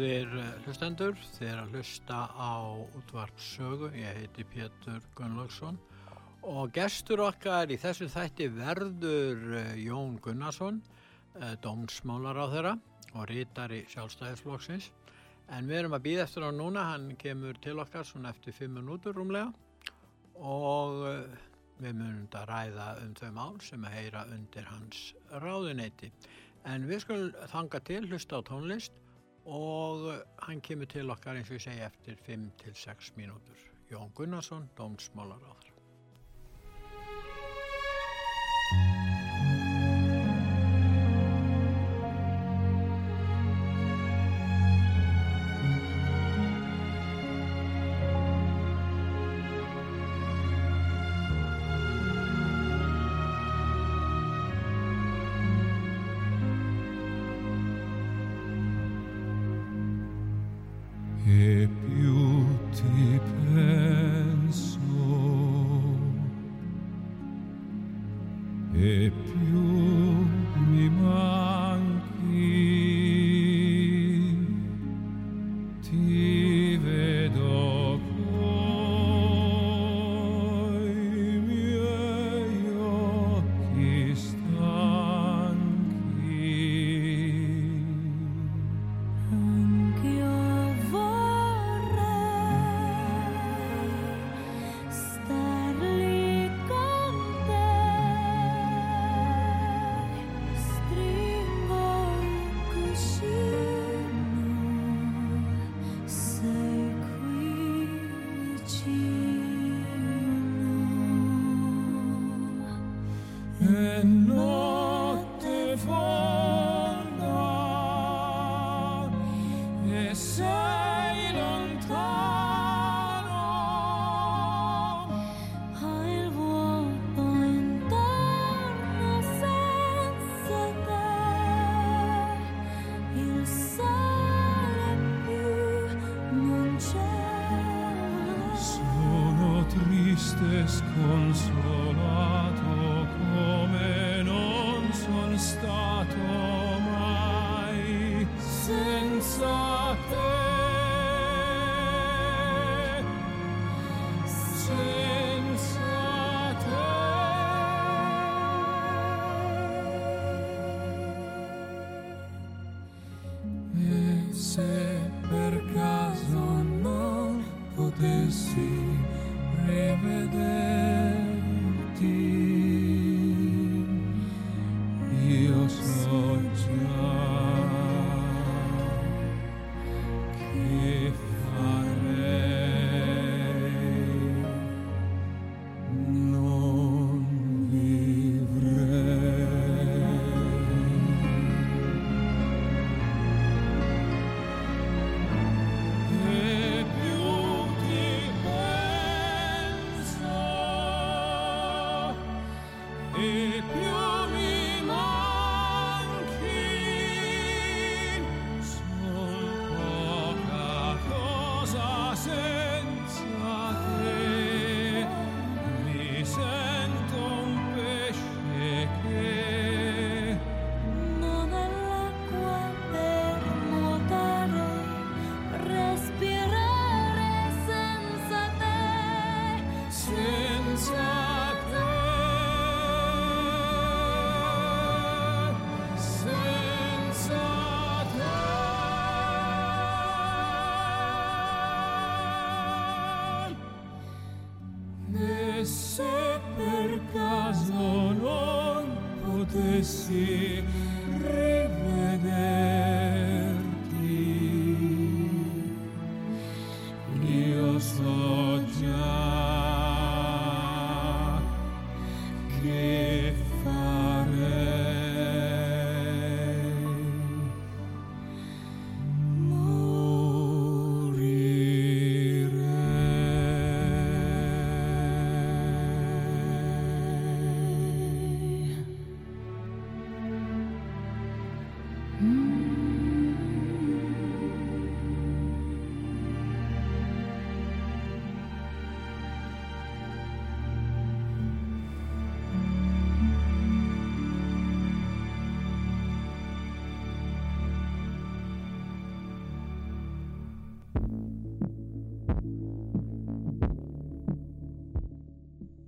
Góðir eh, hlustendur, þeir að hlusta á útvarpsögu, ég heiti Pétur Gunnlaugsson og gestur okkar í þessu þætti verður eh, Jón Gunnarsson, eh, dómsmálar á þeirra og rítari sjálfstæðisflokksins. En við erum að býða eftir á núna, hann kemur til okkar svona eftir fimm minútur rúmlega og við munum að ræða um þau mál sem að heyra undir hans ráðuneyti. En við skulum þanga til, hlusta á tónlist og hann kemur til okkar eins og ég segi eftir 5-6 mínútur. Jón Gunnarsson, dómsmálar á þeirra. E più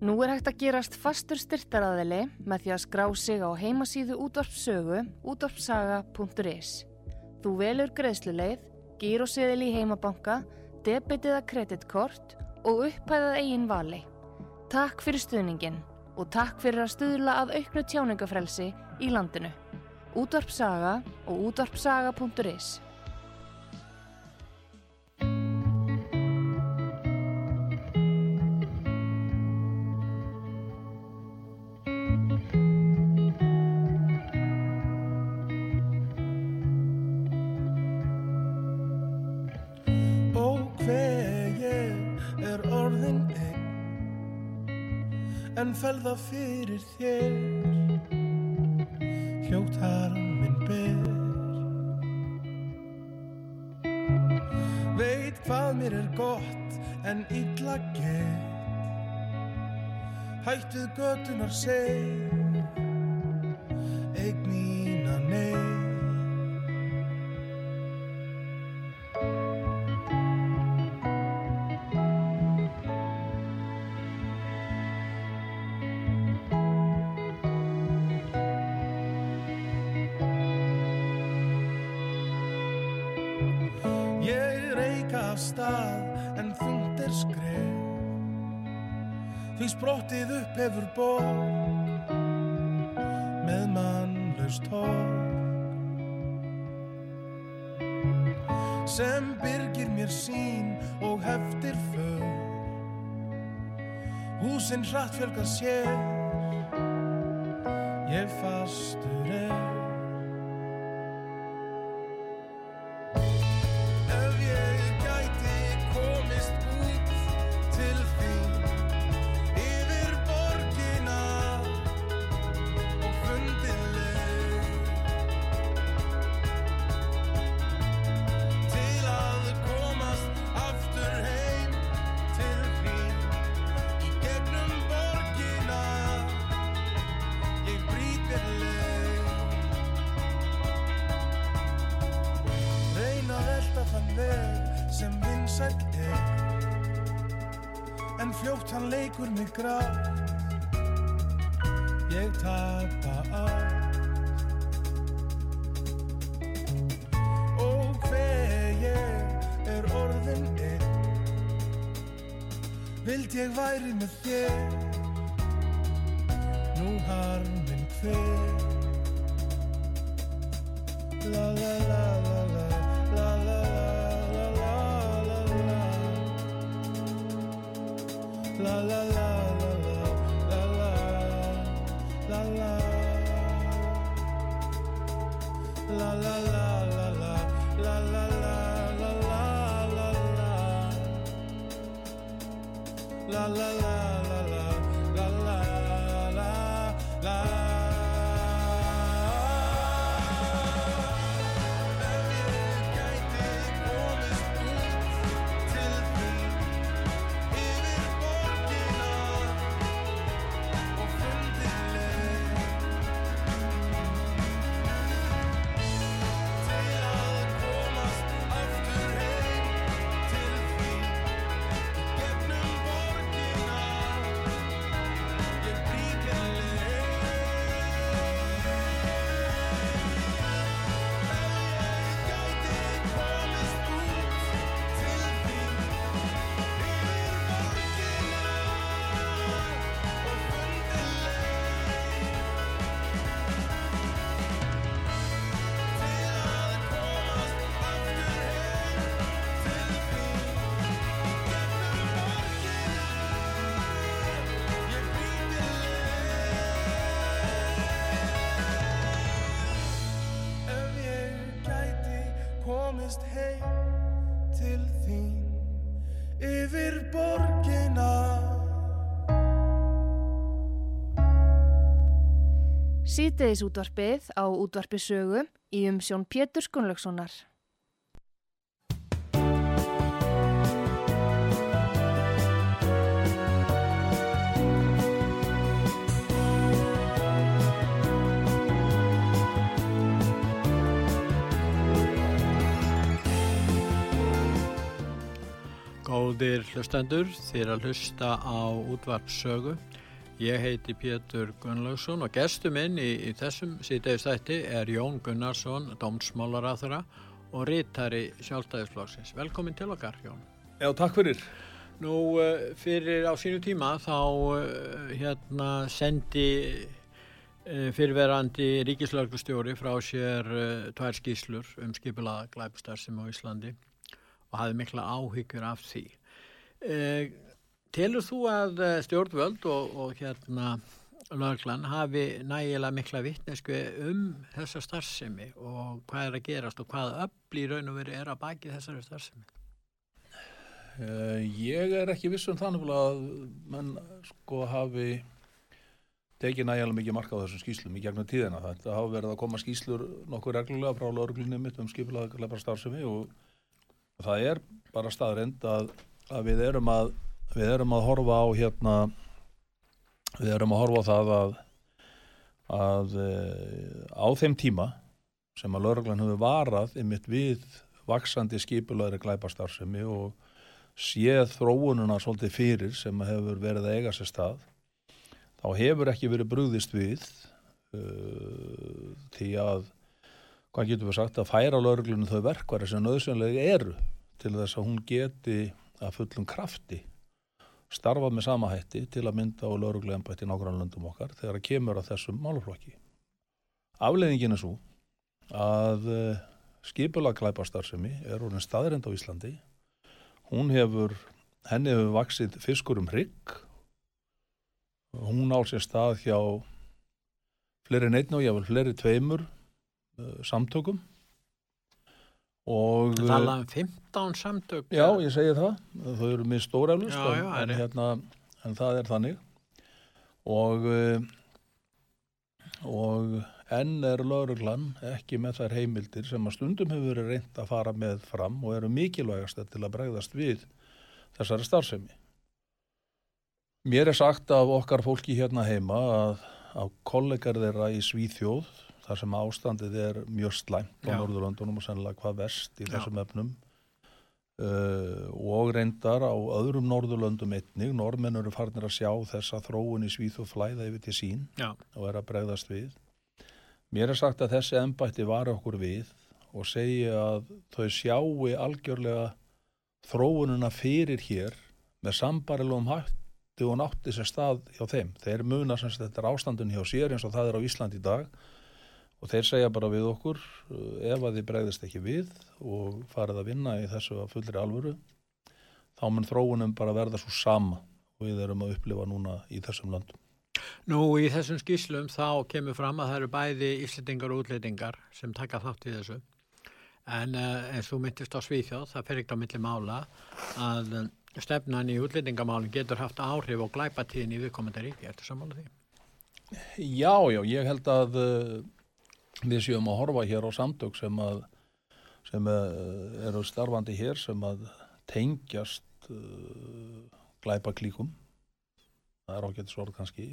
Nú er hægt að gerast fastur styrtaraðili með því að skrá sig á heimasíðu útvarpsögu útvarpsaga.is. Þú velur greiðsluleið, gíróseðil í heimabanka, debitiða kreditkort og upphæðað eigin vali. Takk fyrir stuðningin og takk fyrir að stuðla að auknu tjáningafrelsi í landinu. Útvarpsaga og útvarpsaga.is Felða fyrir þér. Hljóttar minn ber. Veit hvað mér er gott en illa get Hættuð götunar seg Eig mína Húsin hratt fjölga sér. Ég fastur er Vild ég væri með þér Nú harminn hver La la la la la La la la la la la La la la komast heim til þín yfir borgina. Sýteðis útvarpið á útvarpisögu í um Sjón Pétur Skunlökssonar Góðir hlustendur, er að hlusta á útvarpsögu Ég heiti Pétur Gunnlaugsson og gestur minn í, í þessum síðdeistætti er Jón Gunnarsson, dómsmálaráþura og rítari sjálfstæðisflokksins. Velkomin til okkar, Jón. Já, takk fyrir. Nú, eh, fyrir á sínu tíma þá eh, hérna sendi eh, fyrirverandi ríkislauglustjóri frá sér tvær skýslur um skipulaða glæpstarfsemi á Íslandi og hafði mikla áhyggjur af því. Eh, telur þú að eh, stjórnvöld og, og hérna löglan hafi nægilega mikla vittnesku um þessa starfsemi og hvað er að gerast og hvað öll í raun og veri er að baki þessari starfsemi? Uh, ég er ekki viss um þannig að menn sko hafi tekið nægilega mikið marka á þessum skýslum í gegnum tíðina. Þetta hafa verið að koma skýslur nokkuð reglulega frá lauruglunni mitt um skipulega starfsemi og það er bara staðrind að, að við erum að við erum að horfa á hérna við erum að horfa á það að að uh, á þeim tíma sem að lauruglan hefur varað einmitt við vaksandi skipulaðri glæpastarfsemi og séð þróununa svolítið fyrir sem hefur verið að eiga sér stað þá hefur ekki verið brugðist við uh, því að hvað getur við sagt að færa lauruglunum þau verkværi sem nöðsynlega eru til þess að hún geti að fullum krafti starfa með sama hætti til að mynda á laurugluembætti nágrannlöndum okkar þegar að kemur að þessum máluflokki. Afleðingin er svo að uh, skipulag glæpastarsemi er orðin staðrind á Íslandi. Hún hefur, henni hefur vaksið fiskur um hrygg. Hún á sér stað hjá fleiri neittn og jáfnvel fleiri tveimur uh, samtökum. Og, Það tala um 15 samtök. Já, ég segi það. Þau eru mjög já, en, er- hérna, en það er þannig. Og, eh, og enn er lauruglan ekki með þær heimildir sem að stundum hefur verið reynd að fara með fram og eru mikilvægast til að bregðast við þessari starfsemi. Mér er sagt af okkar fólki hérna heima að, að kollegar þeirra í Svíþjóð, þar sem ástandið er mjög slæmt á Já. Norðurlöndunum og sennilega hvað verst í Já. þessum efnum, uh, og reyndar á öðrum Norðurlöndum einnig, normenn eru farnir að sjá þessa þróun í Svíþjóð flæða yfir til sín Já. og er að bregðast við. Mér er sagt að þessi embætti var okkur við og segja að þau sjáu algjörlega þróununa fyrir hér með sambarilum hætti og nátti sér stað hjá þeim. Þeir muna sem þetta er ástandun hjá sér eins og það er á Ísland í dag og þeir segja bara við okkur uh, ef að þið bregðist ekki við og farið að vinna í þessu að fullri alvöru þá mun þróunum bara verða svo sama og við erum að upplifa núna í þessum löndum. Nú, í þessum skýslum þá kemur fram að það eru bæði íslendingar og útlendingar sem taka þátt í þessu. En uh, eins og myndist á Svíþjóð, það fer ekkert á milli mála að uh, stefnan í útlendingamálum getur haft áhrif og glæpatíðin í viðkomandi ríki. Ertu sammála því? Já, já, ég held að við séum að horfa hér á samtök sem að sem uh, eru starfandi hér sem að tengjast uh, glæpa klíkum það er ágætis orð kannski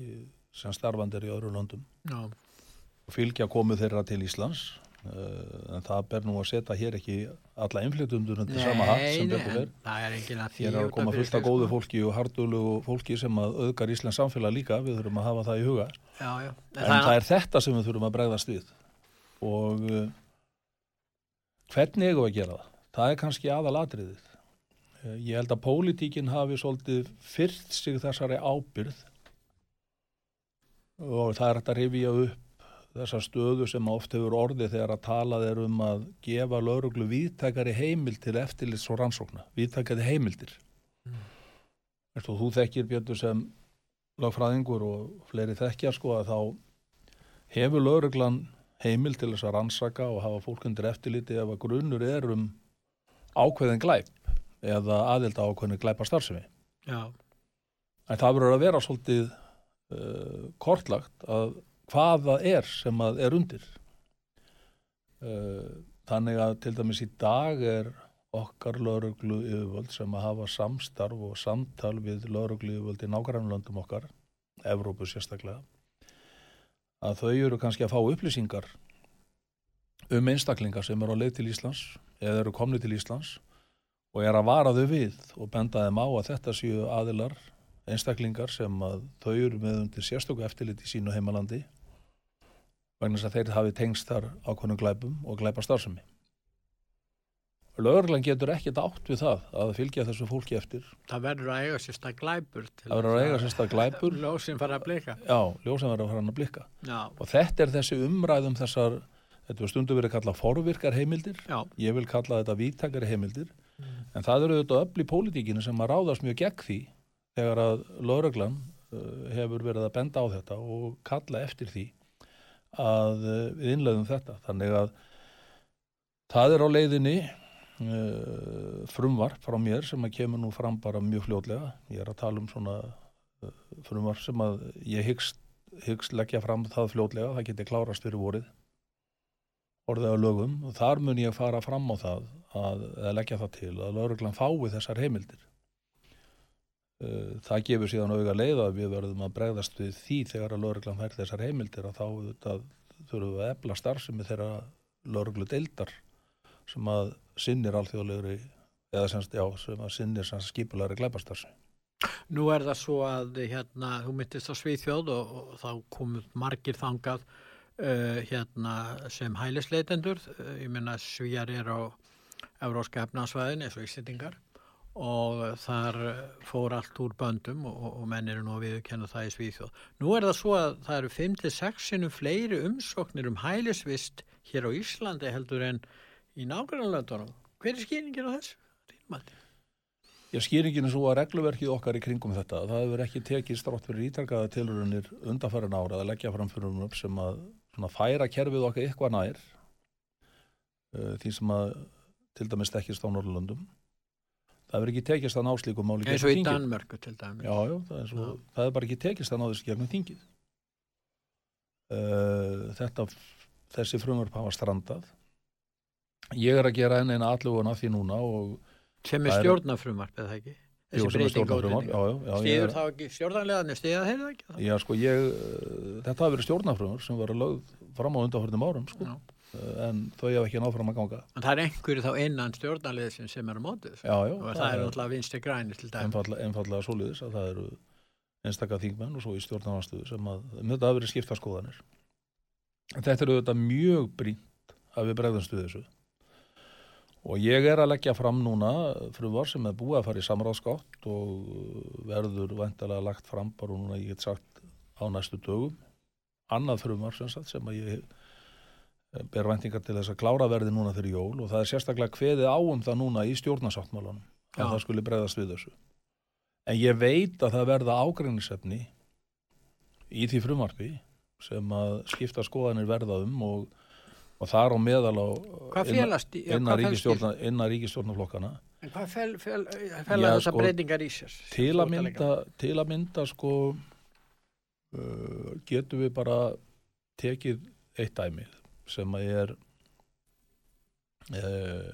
sem starfandi er í öðru löndum Já. og fylgja komu þeirra til Íslands uh, en það ber nú að setja hér ekki alla innflytundur undir sama hatt sem betur en er því. Hér er að koma fullt af góðu sko. fólki og hardulugu fólki sem að auðgar Íslands samfélag líka, við þurfum að hafa það í huga Já, já. En það er þetta sem við þurfum að bregðast við og uh, hvernig eigum við að gera það? Það er kannski aðalatriðið. Uh, ég held að pólitíkin hafi svolítið fyrst sig þessari ábyrð og það er hægt að rifja upp þessa stöðu sem oft hefur orðið þegar að talað er um að gefa lauruglu viðtækari heimil til eftirlits og rannsókna, viðtækari heimildir. Mm. Þú, þú þekkir Björn sem lagfræðingur og fleiri þekkja sko að þá hefur lauruglan heimil til þess að rannsaka og hafa fólk undir eftirliti ef að grunnur er um ákveðin glæp eða aðelda ákveðin glæpa starfsemi. Já, En það verður að vera svolítið uh, kortlagt að hvað það er sem að er undir. Uh, þannig að til dæmis í dag er okkar lauruglu yfirvöld sem að hafa samstarf og samtal við lauruglu yfirvöld í nágrannlöndum okkar, Evrópu sérstaklega, að þau eru kannski að fá upplýsingar um einstaklingar sem eru á leið til Íslands eða eru komni til Íslands og er að vara þau við og benda þeim á að þetta séu aðilar einstaklingar sem að þau eru með undir sérstöku eftirlit í sínu heimalandi vegna þess að þeir hafi tengst þar ákveðnum glæpum og glæpa starfsemi. Lögreglan getur ekkert átt við það að fylgja þessu fólki eftir. Það verður að eiga sér stað glæpur. Það verður að eiga sér stað glæpur. Ljósin fara að blika. Já, ljósum verður að fara að blikka. Já, Og þetta er þessi umræðum þessar, þetta er stundu verið kallað forvirkar heimildir, já, ég vil kalla þetta vítakari heimildir, en það eru auðvitað öll í pólitíkinu sem að ráðast mjög gegn því þegar að lögreglan uh, hefur verið að benda á þetta og kalla eftir því að uh, við innleðum þetta. Þannig að það er á leiðinni uh, frumvarp frá mér sem að kemur nú fram bara mjög fljótlega. Ég er að tala um svona uh, frumvarp sem að ég hyggst, hyggst leggja fram það fljótlega, það geti klárast fyrir vorið orðið á lögum og þar mun ég fara fram á það að, að leggja það til að lauruglan fái þessar heimildir. Uh, Það gefur síðan auga leið að við verðum að bregðast við því þegar að lauruglan fær þessar heimildir að þá auðvitað þurfum við að ebla starfsemi þeirra lauruglu deildar sem að sinnir alþjóðlegri eða semst, já, sem að sinnir semst skipulari glæpastarfsemi. Nú er það svo að hérna, þú myndist á Svíþjóð og, og þá komum margir þangað uh, hérna, sem hælisleitendur. Uh, ég meina Svíjar er á Evróska efnansvæðin eins og Íslendingar og þar uh, fór allt úr böndum og, og menn eru nú að viðkenna það í Svíþjóð. Nú er það svo að það eru 5-6 sinnum fleiri umsóknir um hælisvist hér á Íslandi heldur en í nágrannlöndunum. Hver er skýringin á? Þínmætti. Já, skýringin er svo að regluverkið okkar í kringum þetta, það hefur ekki tekið strátt fyrir ítarkaða tilurunir undanfærin ára að leggja fram fyrir um sem að svona, færa kerfið okkar eitthvað nær uh, því sem að til dæmis tekkist á Norrlöndum. Það hefur ekki tekist að ná slíkum máli Eins og í. Danmörku til dæmis. Já, já, það er, svo, það er bara ekki tekist að ná þessu gegnum þingið. Uh, þetta, þessi frumvarp hafa strandað. Ég er að gera enn eina allugun af því núna Sem er Það er- stjórnarfrumvarp, eða ekki? Er já, já, ég Stýður er- þá ekki stjórnarlegaðni, stýða þeir það ekki? Já, sko, ég, uh, þetta hafi verið stjórnarfrumar sem var lögð fram á undanförnum árum, sko, uh, en þau hafa ekki náð fram að ganga. En það er einhverju þá innan stjórnarleðsin sem er á mótið. Já, já, Og það er alltaf vinstri græni einfallega, svoleiðis að það eru einstaka þingmenn og svo í stjórnarnarstöðu sem að, þetta hafi verið skipta skoðanir. En þetta eru þetta mjög brínt að við bregðumst við þessu. Og ég er að leggja fram núna frumvar sem er búið að fara í samráðskátt og verður væntalega lagt fram bara núna, ég get sagt, á næstu dögum. Annað frumvar sem, sagt, sem að ég eh, ber væntingar til þess að klára verði núna fyrir jól og það er sérstaklega kveðið á um það núna í stjórnarsáttmálanum að það skuli bregðast við þessu. En ég veit að það verða ágreinisefni í því frumarfi sem að skipta skoðanir verða um og, og þar á meðal á innan ríkistjórnaflokkana En hvað fel, fel, fela Já, þessar sko, breytingar í sér? til að mynda, til að mynda sko uh, getum við bara tekið eitt dæmi sem að er uh,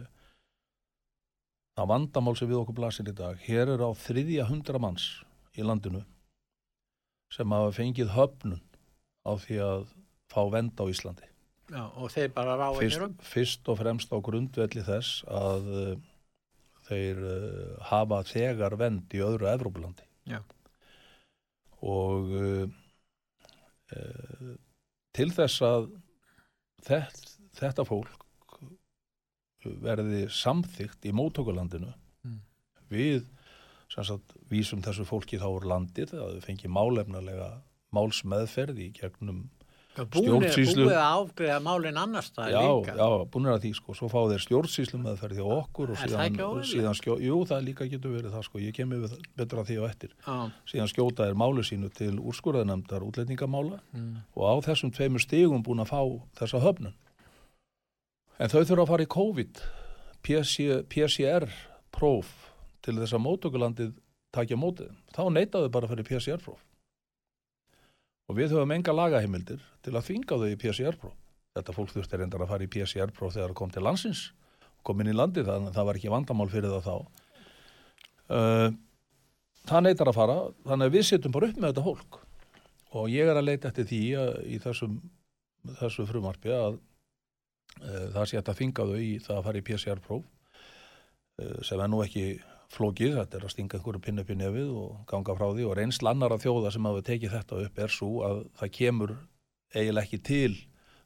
það vandamál sem við okkur blasir í dag. Hér er á þriðja hundra manns í landinu sem hafa fengið höfnun á því að fá vend á Íslandi Já, og þeir bara ráða fyrst, einhverjum? fyrst og fremst á grundvelli þess að uh, þeir uh, hafa þegar vend í öðru Evrópulandi Já. og uh, til þess að þett, þetta fólk verði samþygt í móttökulandinu Mm. við sagt, vísum þessu fólki þá úr landið að þau fengi málefnalega málsmeðferð í gegnum stjórnsýslu- búið að ágreða málinn annars það já, líka. já, búin að því sko, svo fá þeir stjórnsýslu meðferð hjá okkur og Er það síðan, síðan skjó, jú, það líka getur verið það sko, ég kemur að því á eftir. Já. síðan skjóta þeir málu sínu til úrskurðanemndar útlendingamála Mm. og á þessum tveimur stigum búin að fá þessa höfnun. En þau þurfa að fara í COVID PC, PCR próf til þess að mótökulandið takja mótið, þá neitaðu bara fyrir PCR próf og við höfum enga lagaheimildir til að þvinga þau í PCR próf þetta fólk þurfti reyndar að fara í PCR próf þegar það kom til landsins kom inn í landið, þannig að það var ekki vandamál fyrir það þá. Uh, það neitar að fara þannig að við setjum bara upp með þetta fólk. Og ég er að leita eftir því að, í þessum, þessu frumarpi að uh, það sé að þvinga þau í það að fara í PCR próf uh, sem er nú ekki flókið, þetta er að stinga einhverju pinn upp í nefið og ganga frá því. Og reynsl annara þjóða sem hafa tekið þetta upp er svo að það kemur eiginlega ekki til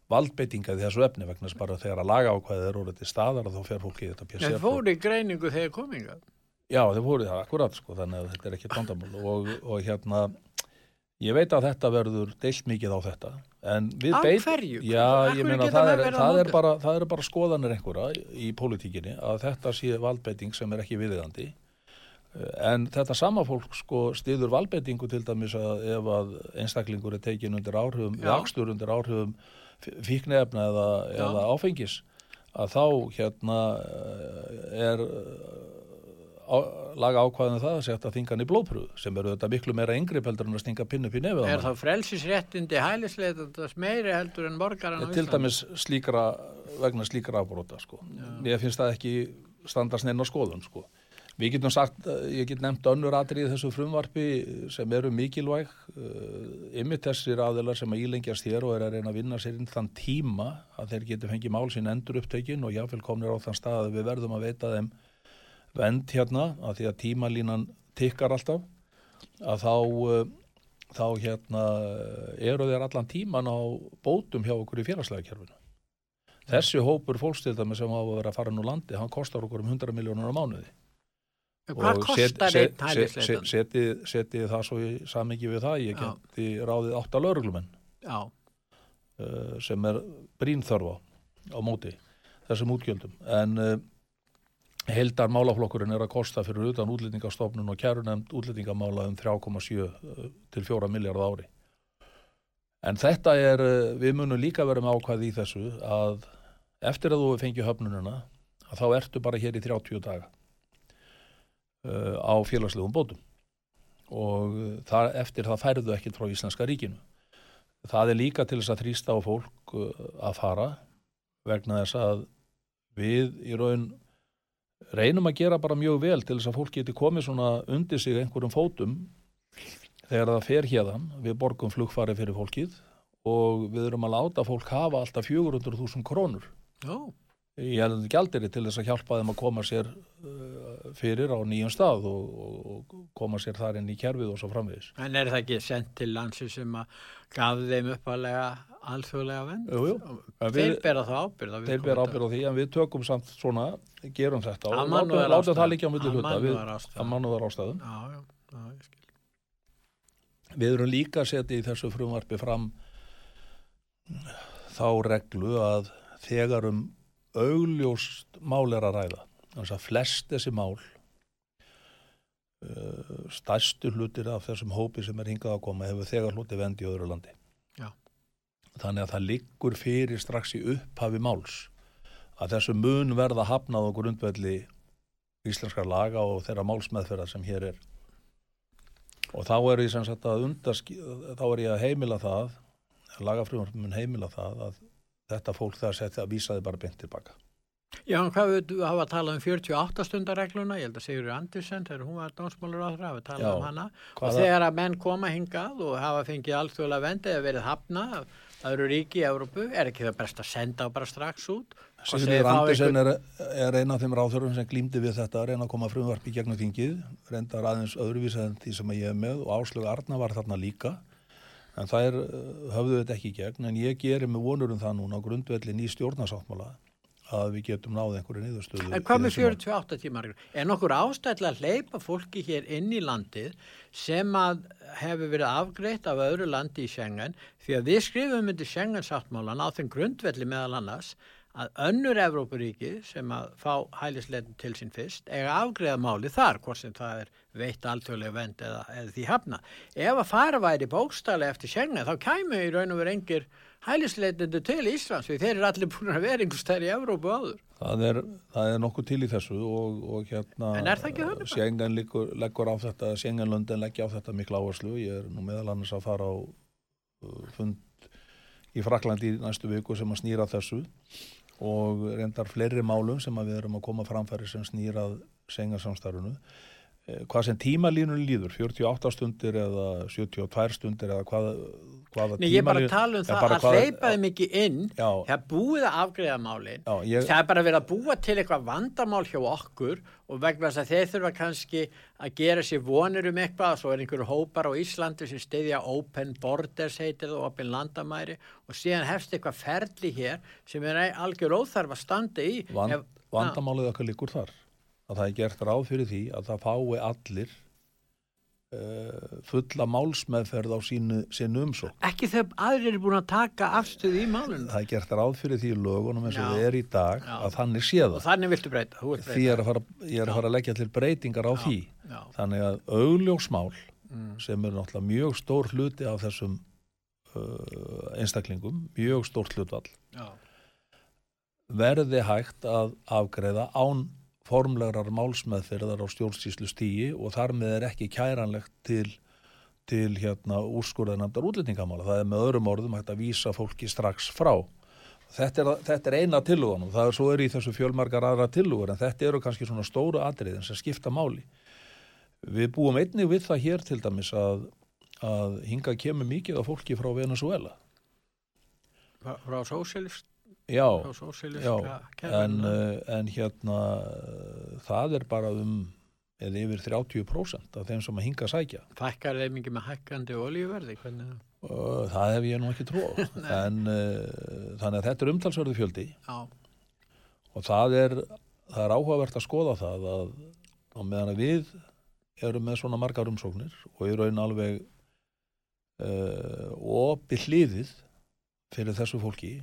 valdbeitinga í þessu efni vegna þess bara þegar að laga ákvæðið er orðið til staðar þá fer fólki í þetta En PSR fór í greiningu þegar kominga. Já, þeir voru það akkurat sko, þannig að þetta er ekki vandamál. Og, og hérna ég veit að þetta verður deilt mikið á þetta en við Af beit hverju? Já, ég meina það er, á það, er bara, það er bara skoðanir einhverja í pólitíkinni að þetta sé valdbeiting sem er ekki viðiðandi en þetta sama fólk sko stiður valbeitingu til dæmis að ef að einstaklingur er tekin undir áhrifum, vakstur undir áhrifum fíknefna eða, eða áfengis að þá hérna eh, er á, laga ákvæðinu það að setja þingan í blóðpröfu sem eru þetta miklu meira yngri peldur en að stinga pinn upp í nefið á Er þá frelsisréttindi hælisleitandast meiri heldur en borgaran á til Íslandi? dæmis slíkra vegna slíkra afbróta sko. mér finnst það ekki standast neina skoðun sko. við getum sagt, eh, ég get nefnt önnur atrið þessu frumvarpi sem eru mikilvæg uh, ymmit þessir aðilar sem að ílengjast hér og er að reyna að vinna sér inn þann tíma að þeir geti fengið mál sín endur upptökin og jáfnvel komnir á þann stað að við verðum að veita þeim vend hérna að því að tímalínan tikkar alltaf að þá uh, þá hérna eru þeir allan tíman á bótum hjá okkur í félagslega kerfinu. Þessi hópur fólkstildami sem hafa verið að fara nú landi, hann kostar okkur um 100 miljónur á mánuði. Hvað kostar set- set- einn set- set- Setið setið það svo í samingi við það, ég geti ráðið átta lauruglumenn Já, uh, sem er brín þörfa á móti þessum útgjöldum. En uh, heldar málaflokkurinn er að kosta fyrir utan útlendingastofnun og kærunemnd útlendingamála um 3,7 uh, til 4 miljard ári. En þetta er, uh, við munum líka vera með ákvæði í þessu að eftir að þú fengið höfnununa að þá ertu bara hér í 30 daga uh, á félagslegum bótum og það, eftir það færðu ekkert frá Íslenska ríkinu. Það er líka til þess að þrýsta á fólk að fara vegna þess að við í raun reynum að gera bara mjög vel til þess að fólk geti komið svona undir sig einhverjum fótum þegar það fer hérðan, við borgum flugfari fyrir fólkið og við erum að láta fólk hafa alltaf 400.000 krónur já, í helðandi gjaldiri til þess að hjálpa þeim að koma sér uh, fyrir á nýjum stað og, og, og koma sér þar inn í kerfið og svo framvegis. en er það ekki sendt til landsi sem að gaf þeim uppalega alþjóðlega vend? Jú, jú. Þeir bera þá ábyrð Þeir ber viðkomandi. ábyrð á því en við tökum samt svona, gerum þetta og látum það líka á Af hluta að mannúðar ástæðum. Já, já, já, ég skil. Við erum líka setja í þessu frumvarpi fram þá reglu að þegar um augljóst mál er að ræða, þannig að flest þessi mál uh, stærstu hlutir af þessum hópi sem er hingað að koma hefur þegar hluti vendi í öðru landi. Þannig að það liggur fyrir strax í upphafi máls að þessu mun verða hafnað á grundvelli íslenskar laga og þeirra málsmeðferðar sem hér er. Og þá er ég sem sagt að undask, þá er ég að heimila það, lagafrumvarpum mun heimila það að þetta fólk það setja að vísa þið bara beint tilbaka. Já, hvað við hafa að tala um 48 stundaregluna, ég held að Sigur Andersen, þegar hún var dónsmálur á það, hafa talað Já. um hana. Og þegar að menn koma hingað og hafa fengið alþjóðlega vendi eða verið hafna af öðru ríki í Európu, er ekki það best að senda bara strax út? Sigurður Andersen er, er eina af þeim ráþurum sem glýmdi við þetta að reyna að koma frumvarpi gegnum þingið, reyndar aðeins öðruvísa en því sem ég er með og Áslög Arna var þarna líka en það er, höfðu þetta ekki í gegn en ég gerir með vonur um það núna á grundvelli ný stjórnarsáttmála að við getum náð einhverju niðurstöðu En hvað með þessu máli. 48 tímar? Er nokkur ástæðlega að hleypa fólki hér inn í landið sem að hefur verið afgreitt af öðru landi í Schengen því að við skrifum undir Schengen sáttmálan á þeim grundvelli meðal annars að önnur Evrópuríki sem að fá hælisleitin til sín fyrst eiga afgreiða máli þar, hvort sem það er veitt alþjóðlega vend eða, eða því hafna. Ef að fara væri bókstælega eftir Schengen þá kæmu í raun og veru engir hælisleitindi til Íslands þeir eru allir búin að vera einhvers stær í Evrópu áður. Það er, það er nokkuð til í þessu og, og hérna? Schengen leggur, á þetta Schengenlöndin leggja á þetta mikla áherslu ég er nú meðal annars að fara á uh, fund í Fraklandi í næstu viku sem að snýra þessu og reyndar fleiri málum sem að við erum að koma framfæri sem snýrað Schengen samstarfunu eh, hvað sem tímalínun líður, 48 stundir eða 72 stundir eða hvað, hvaða Nei, ég er bara að tala um það að hvað- hleypa þeim ekki inn. Já. það búið að afgreða málin. Já, ég, það er bara verið að búa til eitthvað vandamál hjá okkur og vegna þess að þeir þurfa kannski að gera sér vonir um eitthvað og svo er einhverju hópar á Íslandi sem stiðja Open Borders heitir það, Open Landamæri og síðan hefst eitthvað ferli hér sem er algjör óþarf að standa í. Vand, Ef- vandamálið okkar líkur þar að það er gert ráð fyrir því að það fái allir uh, fulla málsmeðferð á sínu, sínu umsók. ekki þegar aðrir eru búin að taka afstöðu í málunum Það er gert ráð fyrir því í lögunum eins og Já. það er í dag Já. að þannig sé og þannig viltu breyta, vilt Því breyta er fara, ég er að fara að leggja til breytingar á því. já, Þannig að augljósmál mm, sem eru náttúrulega mjög stór hluti af þessum uh, einstaklingum, mjög stórt hlutvall, já, verði hægt að afgreða án formlegrar málsmeðferðar á stjórnsýslu stíi og þar með er ekki kæranlegt til, til hérna úrskurðanamdar útlendingamála. Það er með öðrum orðum hægt að vísa fólki strax frá. Þetta er, þetta er eina tillugunum, það er svo er í þessu fjölmargar aðra tillugur en þetta eru kannski svona stóru atriðin sem skipta máli. Við búum einnig við það hér til dæmis að, að hinga kemur mikið af fólki frá Venezuela. frá, sósíalist Já, Já, en, uh, en hérna uh, það er bara um eða yfir 30% af þeim sem að hinga að sækja. Fækkar þeim ekki með hækkandi olíuverði, hvernig það? Það hef ég nú ekki trú á. en uh, þannig að þetta er umtalsverðu fjöldi Já, og það er, það er áhugavert að skoða það að á meðan að við erum með svona margar umsóknir og í raun alveg uh, opið hliðið fyrir þessu fólki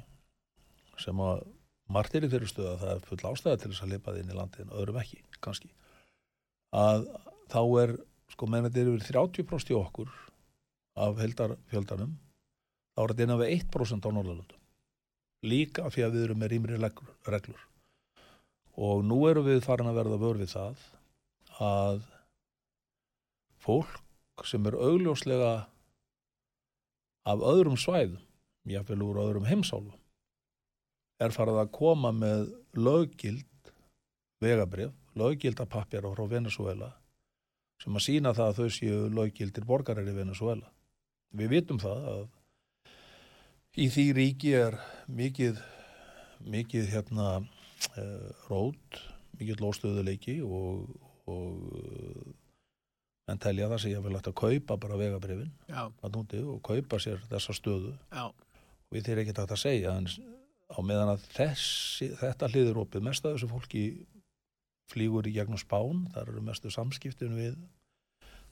sem að margt er í stöð að það er full ástæða til þess að lipa þið inn í landin, öðrum ekki, kannski. Að þá er sko meðan þetta er yfir 30% í okkur af heldarfjöldanum þá er þetta innan við 1% á Norðalundum líka því að við erum með rýmri reglur, og nú erum við farin að verða vör við það að fólk sem er augljóslega af öðrum svæðum jáfnvel úr öðrum heimsálfum er farið að koma með löggild vegabrif, löggilda pappjara frá Venezuela sem að sína það að þau séu löggildir borgarar í Venezuela. Við vitum það að í því ríki er mikið, mikið hérna uh, rót, mikið lóstöðuleiki og, og uh, en telja það sem ég vil hægt að kaupa bara vegabrifin og kaupa sér þessa stöðu. Já, við þeir ekki takt að segja en á meðan að þessi, þetta hliður opið. Mest að þessu fólki flýgur í gegnum spán, þar eru mestu samskiptin við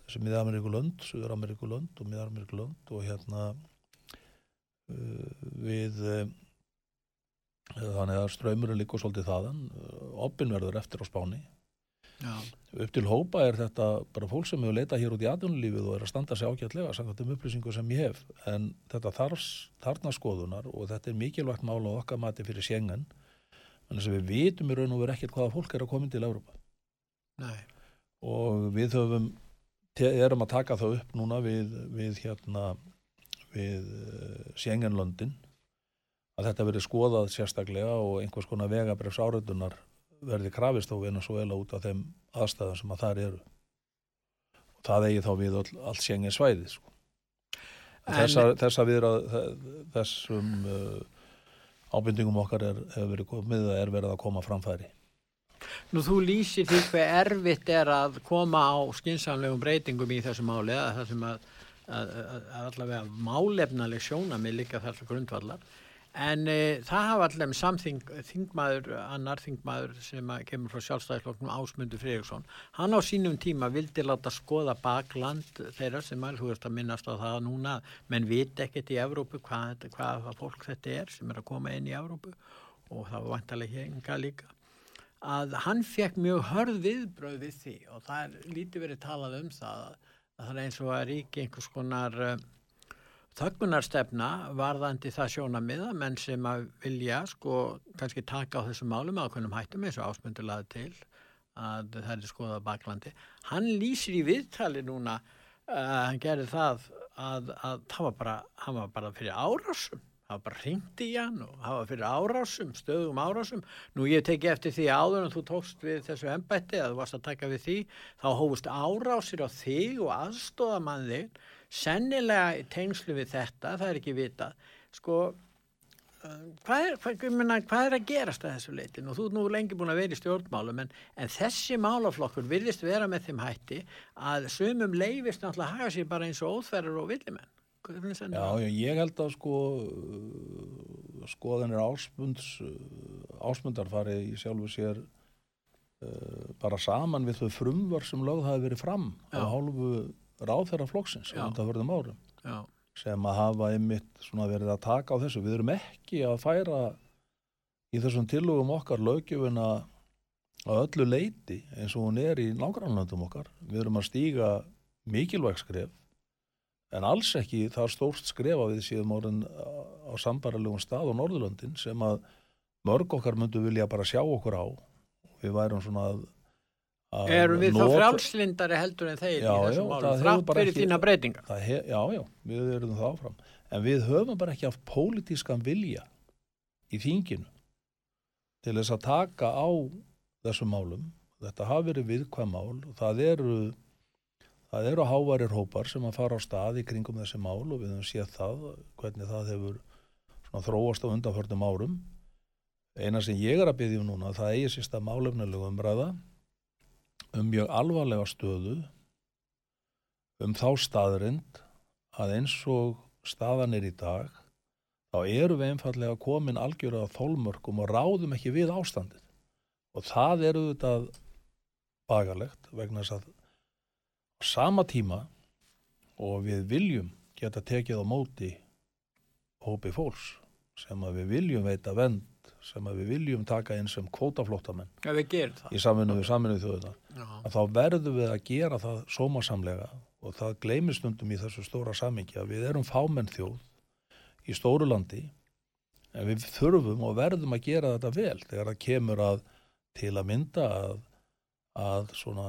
þessu Mið-Ameríkulönd, Suður-Ameríkulönd og Mið-Ameríkulönd og hérna uh, við uh, þannig að ströymurinn líkur svolítið þaðan, uh, oppin verður eftir á spáni já, upp til hópa er þetta bara fólk sem hefur leitað hér út í atvinnulífið og er að standa sig ágætlega samkvæmt um upplýsingu sem ég hef. En þetta þarf þarna skoðunar og þetta er mikilvægt mál á okkar mati fyrir sjengan en þess að við vitum í raun og veru ekkert hvaða fólk er að koma inn til Európa nei, og við höfum erum að taka það upp núna við, við hérna við sjenganlöndin að þetta verið skoðað sérstaklega og einhvers konar vegabrefs áriðunar verði krafist á Venezuela út af þeim aðstæðum sem að þar eru. Og það eigi þá við all, allt sjengen svæði sko. En- þessa, þessa við þessum uh, ábyrndingum okkar er, verið komið að er verið að koma framfæri. Nú þú lýsir því hver erfitt er að koma á skinsamlegum breytingum í þessu máli að það sem að, að, að, allavega málefnaleg sjónamið líka þessar grundvallar en e, það hafa allavega samþing þingmaður, annar þingmaður sem kemur frá sjálfstæðisflokknum Ásmundur Friðriksson, hann á sínum tíma vildi láta skoða bakland þeirra sem að þú ert að minnast á það núna menn vit ekkert í Evrópu hvað, hvað fólk þetta er sem er að koma inn í Evrópu og það var vantarlega hénga líka að hann fekk mjög hörð viðbröð við því og það er lítið verið talað um það að það er eins og að ríki einhvers konar uh, þöggunarstefna varðandi það sjónamiða menn sem að vilja sko kannski taka á þessum málum ákveðnum hættum eins og ásmundur laði til að það er skoðað baklandi. Hann lýsir í viðtali núna uh, hann gerir það að, að það var bara, var bara fyrir árásum. Það var bara hringt í hann og það var fyrir árásum, stöðugum árásum. Nú ég teki eftir því áður en þú tókst við þessu embætti að þú varst að taka við því, þá hófust árásir á þig og aðstóðamann þig, sennilega í tengslu við þetta, það er ekki vitað. Sko, hvað er, hvað, meina, hvað er að gerast að þessu leiti? Nú, þú er nú lengi búin að vera í stjórnmálum, en, en þessi málaflokkur virðist vera með þeim hætti að sumum leifist náttúrulega að haga sér bara eins og óþverjar og villimenn. Já, já, ég held að sko uh, skoðanir ásmunds uh, ásmundar farið í sjálfu sér uh, bara saman við þau frumvar sem lögð hafi verið fram Já. á hálfu ráðherra flokksins á undanförðum árum Já, sem að hafa einmitt verið að taka á þessu. Við erum ekki að færa í þessum tillögum okkar löggjöfuna að öllu leiti eins og hún er í nágrannlöndum okkar. Við erum að stíga mikilvæg skref en alls ekki það stórt skref að við séum orðin á sambaralegum stað á Norðurlöndin sem að mörg okkar myndu vilja bara sjá okkur á. Við værum svona að Erum við þá nota- frjálslindari heldur en þeir Já, í þessum málum, þrátt fyrir ekki- þína breytingar? Það he, já, já, við erum það áfram. En við höfum bara ekki haft pólitískan vilja í þinginu til þess að taka á þessum málum. Þetta hafi verið viðkvæm mál og það eru, það eru hávarir hópar sem að fara á stað í kringum þessi mál og við höfum séð það, hvernig það hefur þróast á undanförnum árum. Eina sem ég er að byggja um núna, það eigi sérst að málefnilegu umræða um mjög alvarlega stöðu um þá staðrind að eins og staðan er í dag þá eru við einfallega komin algjörða þólmörkum og ráðum ekki við ástandið. Og það eru þetta bagalegt vegna þess að sama tíma og við viljum geta tekið á móti hópi fólks sem að við viljum veita vend sem við viljum taka inn sem gerum það. í samvinnu við samvinnu þjóðuna þá verðum við að gera það sómasamlega og það gleymir stundum í þessu stóra samingi að við erum fámenn þjóð í stóru landi en við þurfum og verðum að gera þetta vel þegar það kemur að til að mynda að, að svona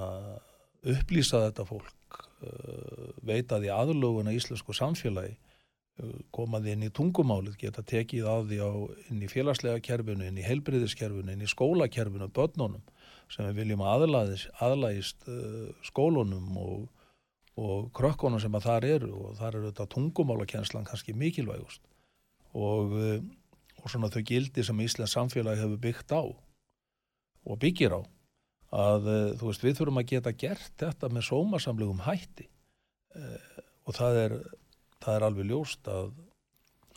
upplýsa þetta fólk uh, veita því aðlögun að íslensku samfélagi koma því inn í tungumálið, geta tekið að því á, inn í félagslega kerfinu, inn í heilbriðiskerfinu, inn í skólakerfinu, börnunum sem við viljum að aðlæðis, aðlægist uh, skólunum og, og krökkunum sem að þar eru. Og þar eru þetta tungumálakenslan kannski mikilvægust. Og, uh, og svona þau gildi sem Íslands samfélagi hefur byggt á og byggir á að uh, þú veist við þurfum að geta gert þetta með sómasamlegum hætti. Uh, og það er, það er alveg ljóst að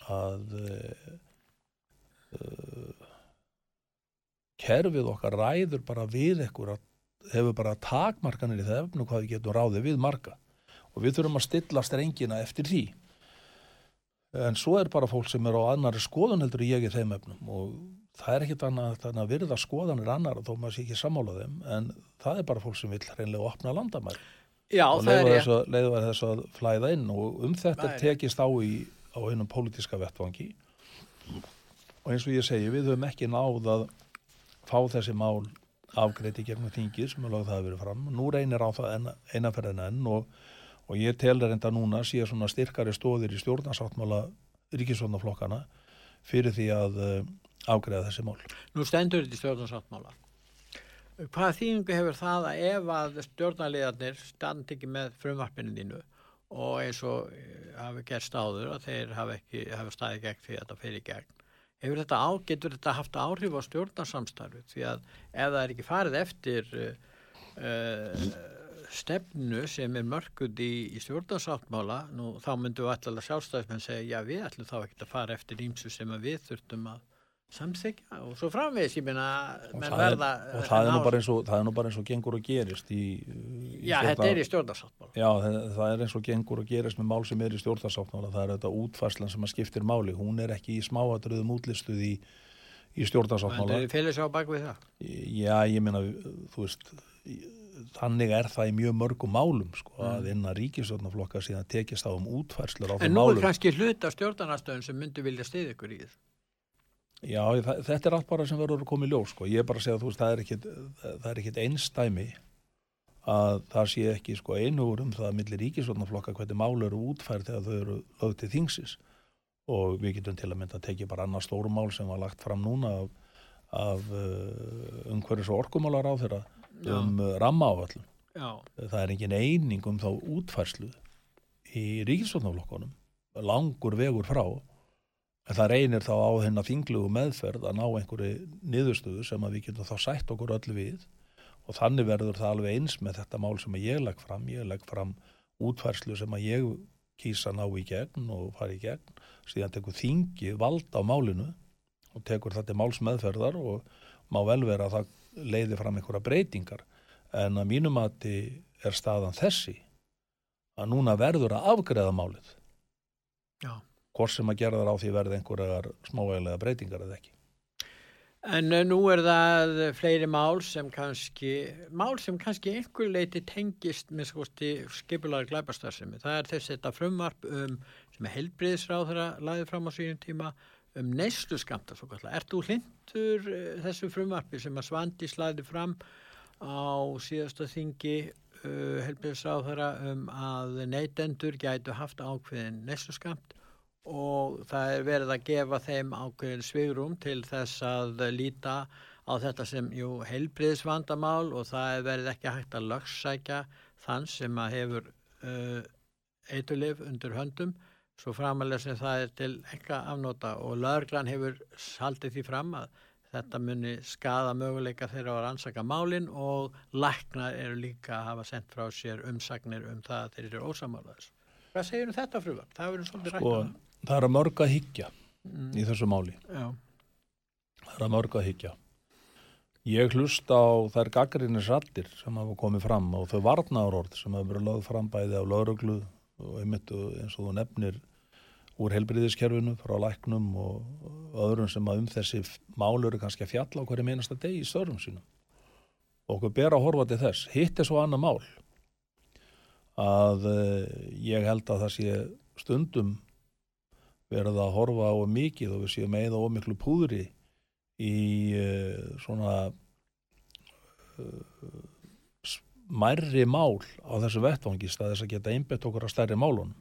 að uh, kerfið okkar ræður bara við ekkur að hefur bara takmarkanir í það efnu hvað við getum ráðið við marga. Og við þurfum að stilla strengina eftir því. En svo er bara fólk sem er á annari skoðun heldur ég í þeim efnum. Og það er ekkit annað að virða skoðanir annar þó maður sé ekki sammála þeim. En það er bara fólk sem vil hreinlega opna landamæri Já og er ég. þess, að- leyfa þess að flæða inn og um þetta er- tekist á í á einum pólitíska vettvangi og eins og ég segi við höfum ekki náð að fá þessi mál afgreiti gegnum þingið sem er lögð það að vera fram nú reynir á það enn- eina fyrir en enn og, og ég telur enda núna sé svona styrkari stóðir í stjórnarsáttmála ríkisvotnaflokkana fyrir því að uh, afgreða þessi mál Nú stendur þetta í stjórnarsáttmála. Hvaða þýðingu hefur það að ef að stjórnarliðarnir standi ekki með frumvarpinu þínu og eins og eh, hafi gerst áður að þeir hafi ekki hafi staðið gegn því að þetta fyrir gegn. Hefur þetta á, getur þetta haft áhrif á stjórnarsamstarfi því að ef það er ekki farið eftir uh, stefnu sem er mörgud í, í stjórnarsáttmála nú þá myndum við alltaf sjálfstæðismenn segja já við ætlum þá ekki að fara eftir ímsu sem við þurftum að samþykja og svo framvegis ég meina og, það er, og það, er nú bara eins og, það er nú bara eins og gengur og gerist í, í Já, þetta er í stjórnarsáttmála. Já, það, það er eins og gengur og gerist með mál sem er í stjórnarsáttmála, það er þetta útfarslan sem að skiptir máli, hún er ekki í smáatriðum útlistuð í, í stjórnarsáttmála. þeir fylgir sér á bak við það? Já, ég meina, þú veist, þannig er það í mjög mörgum málum, sko, að innan ríkistjórnarflokka síðan tekist á um útfærslur á En nú er kannski hluta stjórnarnastöðun sem myndi vilja stiða ykkur í þessu Já, það, þetta er allt bara sem verður að koma í ljós, sko, ég er bara að segja að það er ekkit, það er ekkit einstæmi að það sé ekki sko einugur um það að milli ríkisvotnaflokka hvernig mál eru útfærð þegar þau eru lögð til þingsis og við getum til að mynda að tekið bara annað stórmál sem var lagt fram núna af, af uh, umhverfis og orkumálar á þeirra Já. um uh, ramma áallum. Já, Það er engin eining um þá útfærslu í ríkisvotnaflokkunum, langur vegur frá, en það reynir þá á hennar þinglugu meðferð að ná einhverju niðurstöðu sem að við getum þá sætt okkur öll við. Og þannig verður það alveg eins með þetta mál sem ég legg fram, ég legg fram útfærslu sem að ég kýsa ná í gegn og fara í gegn, síðan tekur þingi vald á málinu og tekur þetta máls meðferðar og má vel vera að það leiði fram einhverja breytingar. En að mínum að er staðan þessi að núna verður að afgreða málið. Já. Hvort sem að gera þar á því verði einhverjar smávægilega breytingar eða ekki. En uh, nú er það fleiri mál sem kannski, mál sem kannski einhver leiti tengist með skosti skipulega glæpastarsemi. Það er þess þetta frumvarp um, sem er heilbriðisráðara laðið fram á sínum tíma um neyslu skamta svo kallar. Ert þú hlindur uh, þessu frumvarpi sem að Svandi slaði fram á síðasta þingi uh, heilbriðisráðara um að neytendur gætu haft ákveðin neyslu skamt og það er verið að gefa þeim ákveðin svigrum til þess að líta á þetta sem jú heilbriðisvandamál og það er verið ekki hægt að lögssækja þann sem að hefur uh, eitulif undir höndum svo framalega sem það er til ekka afnóta og lögreglan hefur haldið því fram að þetta muni skada möguleika þeirra að rannsaka málin og læknar eru líka að hafa sendt frá sér umsagnir um það að þeir eru ósamálaðis. Hvað segir um þetta frumvarp? Það verður svolítið um það. er að mörg að hyggja Mm. í þessu máli. Já, Það er að mörg að hyggja. Ég hlusta á þær gaggrinnis rattir sem hafa komið fram og þau varnaðarorð sem hafa verið lögð fram bæði á lauruglu og einmitt eins og þú nefnir úr helbriðiskerfinu frá læknum og öðrum sem að um þessi mál eru kannski að fjalla á hverju meinasta degi í störfum sínum. Og okkur ber að horfa til þess. Hitt er svo annað mál að uh, ég held að það sé stundum verið að horfa á mikið og við séum eða ómiklu púðri í uh, svona uh, smærri mál á þessu vettvangi stað þess að geta einbett okkur á stærri málunum.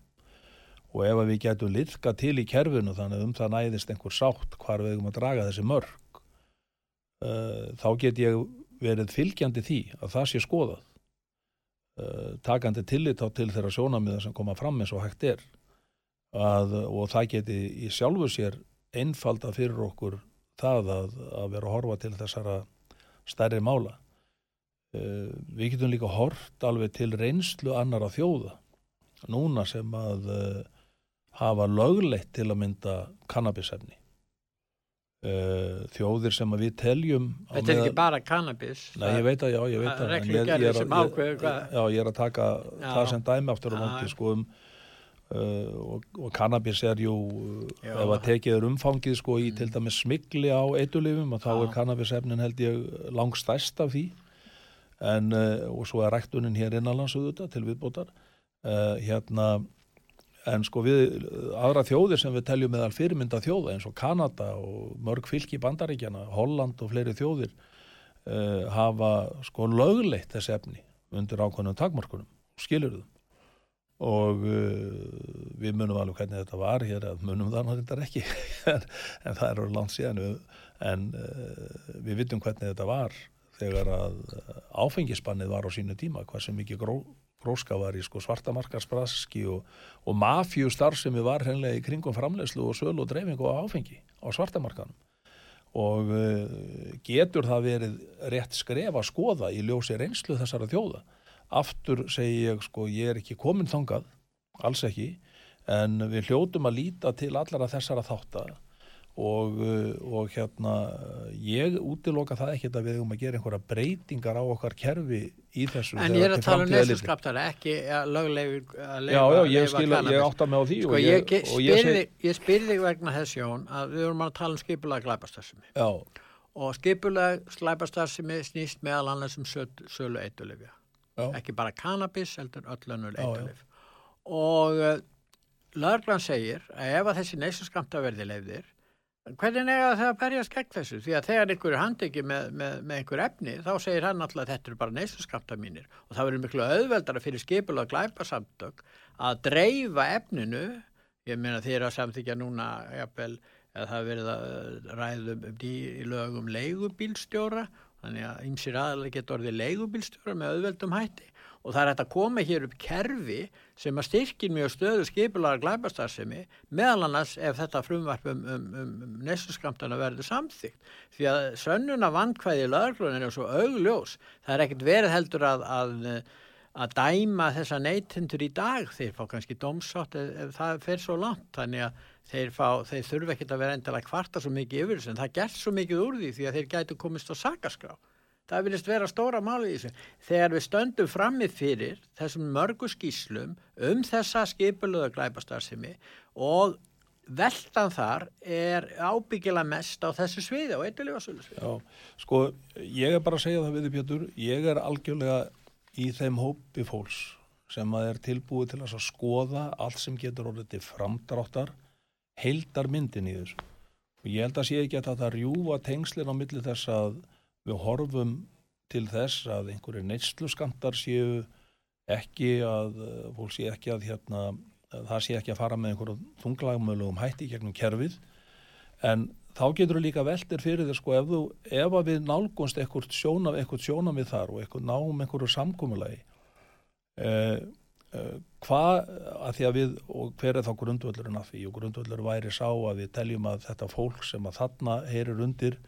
Og ef að við getum liðka til í kerfinu þannig að um það næðist einhver sátt hvar við eigum að draga þessi mörg uh, þá get ég verið fylgjandi því að það sé skoðað. Takandi tillit á til þeirra sjónamiða sem koma fram eins og hægt er að, og það geti í sjálfu sér einfalda fyrir okkur það að, að vera að horfa til þessara stærri mála. Uh, við getum líka hort alveg til reynslu annara þjóða núna sem að uh, hafa lögleitt til að mynda kannabisefni. Uh, þjóðir sem að við teljum Þetta er ekki bara cannabis. Nei, ég veit að, já, ég veit að að- sem ákveður hvað- Já, ég er að taka Já. það sem dæmi aftur á móti, sko, um uh, og, og kannabis er jú uh, Já. ef að tekið er umfangið, sko, í til dæmis smigli á eitulifum og þá Já. er kannabisefnin held ég langstæst af því en, uh, og svo er ræktunin hér innanlands auðvitað til viðbótar uh, hérna en sko við aðra þjóðir sem við teljum meðal fyrirmynda þjóða eins og Kanada og mörg fylki bandaríkjana, Holland og fleiri þjóðir hafa sko lögleitt þessi efni undir ákveðnum takmarkunum, skilur þum og uh, við munum alveg hvernig þetta var hér að munum það náttúrulega ekki en, en það er orðið langt síðan við, en uh, við vitum hvernig þetta var þegar að uh, áfengispannið var á sínu tíma, hversu mikið gró, gróska var í sko svartamarkarsbraski og, og mafjú starfsemi var hreinlega í kringum framlegslu og sölu og dreifingu á áfengi á svartamarkanum og uh, getur það verið rétt skref að skoða í ljósi reynslu þessara þjóða aftur segi ég sko ég er ekki komin þangað, alls ekki en við hljótum að líta til allara þessara þáttar og, uh, og hérna ég útiloka það ekki að við um að gera einhverja breytingar á okkar kerfi í þessu En ég er að tala um litið. neðsskaptara, ekki lögleif að Já, já, ég, skil, ég átta mig á því Sko, og ég, ég, ég, og ég spyrði þig vegna þess, Jón, að við vorum að tala um skipulega glæpastarfsemi já, og skipulega glæpastarfsemi snýst meðal annars um söl, sölu eitulifja. Já, Ekki bara cannabis, heldur öll önnur eitulif. Og uh, lögreglan segir að ef að þessi neysaskamta verði leifðir, hvernig er það að berjast gegn þessu? Því að þegar einhver er handeki með, með, með einhver efni, þá segir hann alltaf að þetta eru bara neysaskamta mínir og það verður miklu auðveldara fyrir skipulega glæpasamtök að dreifa efninu Ég meina þeir eru að samþykja núna, jafnvel, að það uh, ræðum um ný lögum leigubílstjóra, þannig að ymsir aðalega getur orðið leigubílstjóra með auðveldum hætti. Og það er hægt að koma hér upp kerfi sem að styrkir mjög stöðu skipulara glæbastarsemi meðal annars ef þetta frumvarp um, um, um, um nesuskamtana verður samþygt því að sönnuna vankvæði löglunin er svo augljós. Það er ekkert verið heldur að, að að dæma þessa neytendur í dag. Þeir fá kannski dómsátt ef, ef það fer svo langt. Þannig að þeir, fá, þeir þurfa ekkert að vera endilega kvarta svo mikið yfir þessu en það gert svo mikið úr því því að þeir gætu komist á sakaskrá. Það vilist vera stóra máli í þessu. Þegar við stöndum frammi fyrir þessum mörgu skýslum um þessa skipulöðu glæpastarsimi og veltan þar er ábyggilega mest á þessu sviði og eitthvað sviði. Já, sko, ég er bara að segja það við þið Pétur, ég er algjörlega í þeim hópi fólks sem að er tilbúið til að skoða allt sem getur orðið til framdráttar heildar myndin í þessu. Og ég held að sé ekki að þetta rjúfa tengslinn á milli þess að við horfum til þess að einhverju neysluskantar séu ekki að, eh, fólk sé ekki að hérna, að það sé ekki að fara með einhverju þunglagmöluðum hætti gegnum kerfið en þá getur þú líka veltir fyrir þér sko ef, þú, ef við nálgunst eitthvað sjóna, eitthvað sjóna við þar og eitthvað náum einhverju samkomulagi eh, eh, hvað að því að við og hver er þá grundvöldurinn af því? Og grundvöldur væri sá að við teljum að þetta fólk sem að þarna heyrir undir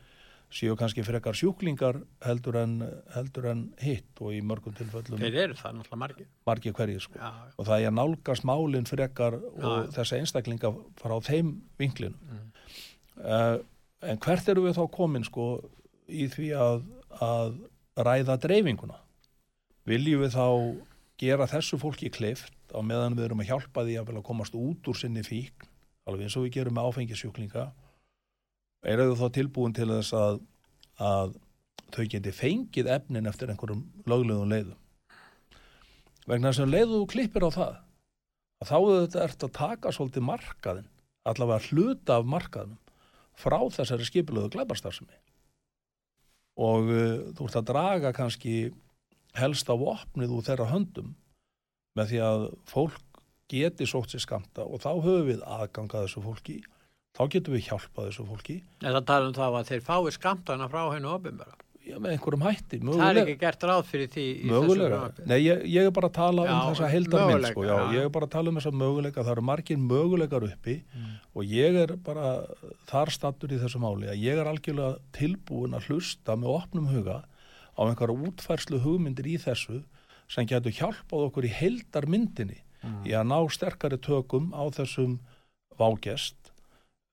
séu kannski frekar sjúklingar heldur en, heldur en hitt og í mörgum tilfellum þeir eru það náttúrulega margir. margir hverjir sko. Já, og það er að nálgast málinn frekar og Já. þessa einstaklinga frá þeim vinklinu. Mm. uh, en hvert eru við þá komin sko í því að, að ræða dreifinguna? Viljum við þá gera þessu fólki kleift á meðan við erum að hjálpa því að, komast út úr sinni fík alveg eins og við gerum með áfengisjúklinga eru þau þá tilbúin til þess að, að þau geti fengið efnin eftir einhverjum löglegum leiðum? Vegna þess að leiðu þú klippir á það að þá þetta ert að taka svolítið markaðin allavega hluta af markaðinum frá þessari skipulöðu glæbarstarfsemi og uh, þú ert að draga kannski helst á opnið úr þeirra höndum með því að fólk geti sótt sér skamta og þá höfum við aðgangað þessu fólki þá getum við hjálpað þessu fólki en það tala um það að þeir fái skamtana frá hennu ofinbara já, með einhverjum hætti það er mögulega, ekki gert ráð fyrir því í mögulega. þessu Nei, ég, ég er bara að tala Já, um þessa möguleika, sko, já, já. ég er bara að tala um þessa möguleika það eru margir möguleikar uppi Mm. og ég er bara þar stattur í þessu máli að ég er algjörlega tilbúin að hlusta með opnum huga á einhverja útfærslu hugmyndir í þessu sem getur hjálpað okkur í heildarmyndinni Mm. í að ná sterkari tökum á þessum vágest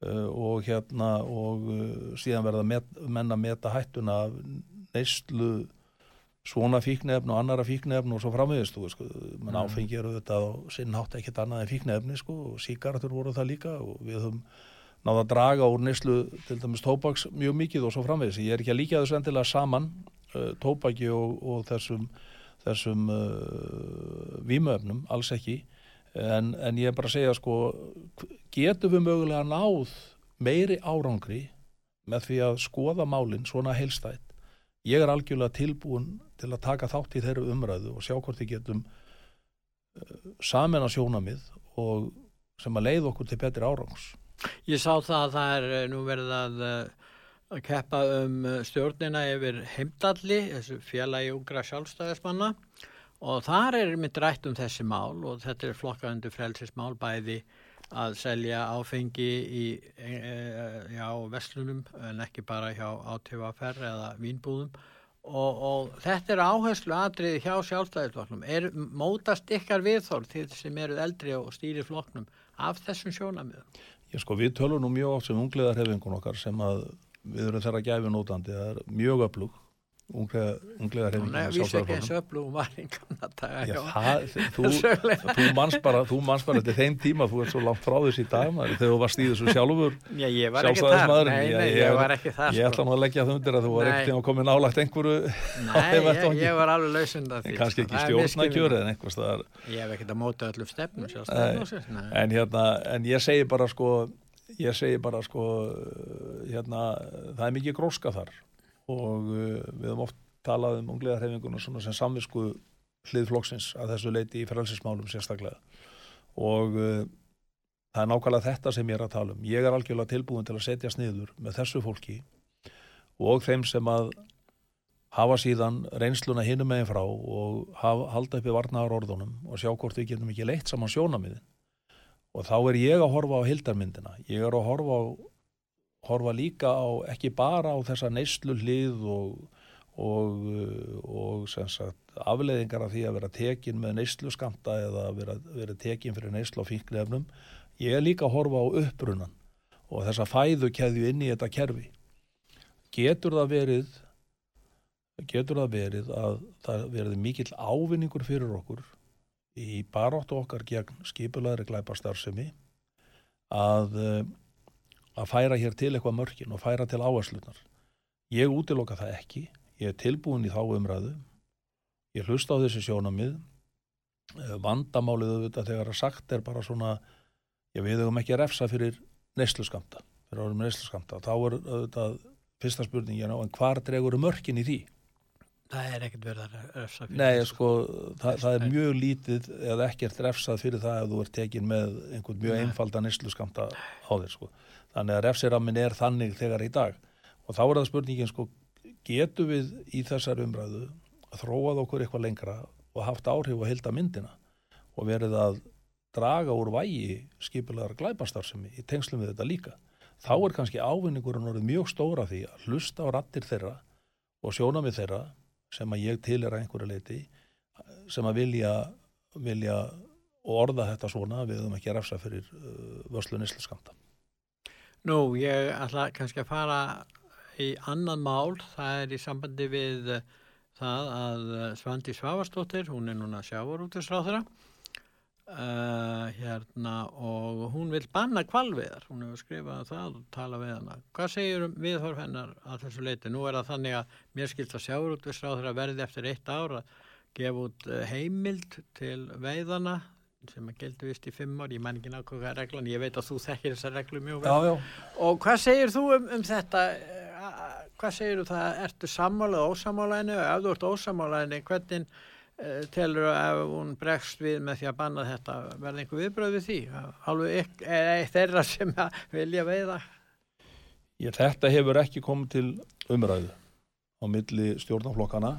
uh, og hérna og uh, síðan verða met, menn að meta hættuna af neyslu svona fíknefn og annara fíknefn og svo framvegist þú, sko, menn Mm. áfengi eru þetta og sinn hátt ekkert annað en fíknefni sko, og síkaratur voru það líka og við höfum náða að draga úr neyslu til dæmis tóbaks mjög mikið og svo framvegis ég er ekki að líka þessu endilega saman uh, tóbaki og, og þessum þessum uh, vímöfnum, alls ekki. En, en ég er bara að segja sko getum við mögulega náð meiri árangri með því að skoða málinn svona heilstætt ég er algjörlega tilbúin til að taka þátt í þeirra umræðu og sjá hvort við getum uh, saman að sjónamið og sem að leiða okkur til betri árangs Ég sá það að það er eh, nú verið að, eh, að keppa um eh, stjórnina yfir heimdalli, þessu félagi ungra sjálfstæðismanna og þar er mitt rætt um þessi mál og þetta er flokkaðundu frelsismál bæði að selja áfengi í e, e, já, vestlunum en ekki bara hjá átöfaferð eða vínbúðum og, og þetta er áherslu atriði hjá sjálfstæðisflokknum. Er mótast ykkar viðþórð til sem eru eldri og stýri flokknum af þessum sjónamiðum? Ég sko, við tölum nú mjög átt sem ungliðar hefingun okkar sem að við erum þeirra gæfi nótandi, það er mjög öflug Hún er hefingun vísi ekki eins öflug, hún var einn gamla daga Já, hjá það, þú, manns bara, þú manns bara til þeim tíma, þú ert svo langt frá þessi dag, maður, þegar þú varst í þessu sjálfur, Já, ég var ekki þar, Sjálfstæðismaðurinn, nei, nei, ég- ég var ekki þar ég sko. ætla nú að leggja það undir að þú var ekkert tíma komið nálagt einhverju, Nei, ég, var alveg lausund af því kannski sko. ekki misskilningur. en einhvers Ég hef ekkert að móta öllum stefnum hérna, en ég segi bara sko, ég segi bara sko, hérna, það er mikið gróska þar og uh, við höfum oft talað um ungliðarhefinguna svona sem samvisku hlið flokksins að þessu leiti í frelsismálum sérstaklega og uh, það er nákvæmlega þetta sem ég er að tala um. Ég er algjörlega tilbúin til að setja sniður með þessu fólki og þeim sem að hafa síðan reynsluna hinum megin frá og hafa, halda uppi varnaðar orðunum og sjá hvort við getum ekki leitt saman sjónamiðin. Og þá er ég að horfa á hildarmyndina. Ég er að horfa, á, horfa líka á, ekki bara á þessa neyslu hlið og, og, og sagt, afleðingar af því að vera tekin með neyslu skamta eða vera, vera tekin fyrir neyslu á fíknefnum. Ég er líka að horfa á upprunan og þessa fæðu keðju inn í þetta kerfi. Getur það verið getur það verið að það verði mikill ávinningur fyrir okkur í baráttu okkar gegn skipulaðri glæparstarfsemi að, eh, að færa hér til eitthvað mörkin og færa til áherslunar. Ég útiloka það ekki, ég er tilbúin í þá umræðu, ég hlusta á þessi sjónamið, Eh, vandamálið auðvitað þegar að sagt er bara svona, ég við höfum ekki að refsa fyrir neysluskamta, fyrir árum neysluskamta, þá er auðvitað fyrsta spurningin á en hvar dregur mörkin í því? Það er ekkert verið að refsa fyrir Nei, sko, það, það er mjög lítið eða ekkert refsað fyrir það ef þú ert tekin með einhvern mjög Nei. einfalda neysluskamta á þér, sko. Þannig að refsirammin er þannig þegar í dag. Og þá er það spurningin, sko, getum við í þessar umræðu þróað okkur eitthvað lengra og haft áhrif á hilda myndina og verið að draga úr vægi skipulegar glæpastarfsemi í tengslum við þetta líka. Þá er kannski ávinningurinn orðið mjög stóra því að hlusta á rattir þeirra og sjónamið þeirra sem að ég til er að einhverju leiti sem að vilja, vilja orða þetta svona við höfum ekki að refsa fyrir uh, vörslu nýslaskamta. Nú, ég ætla kannski að fara í annan mál, það er í sambandi við það að Svandi Svavarsdóttir, hún er núna sjávarútisráðara uh, hérna og hún vil banna kvalviðar, hún hefur skrifað það og tala við hana. Hvað segir um viðhorf hennar að þessu leiti? Nú er það þannig að mér skilt að sjávarútisráðara verði eftir eitt ár að gefa út eh, heimild til veiðana sem að geldi vist í fimm ár, ég man ekki nákvæmlega reglan, ég veit að þú þekkir þessa reglu mjög vel. já. Og hvað segir þú um, um þetta? Eh, Hvað segir þú það? Ertu sammála eða ósammála henni? Og ef þú ert ósammála henni, hvernig telur að hún bregst við með því að banna þetta, verði einhver viðbröð við því? Alveg þeirra sem vilja veiða? Ég, þetta hefur ekki komið til umræðu á milli stjórnaflokkana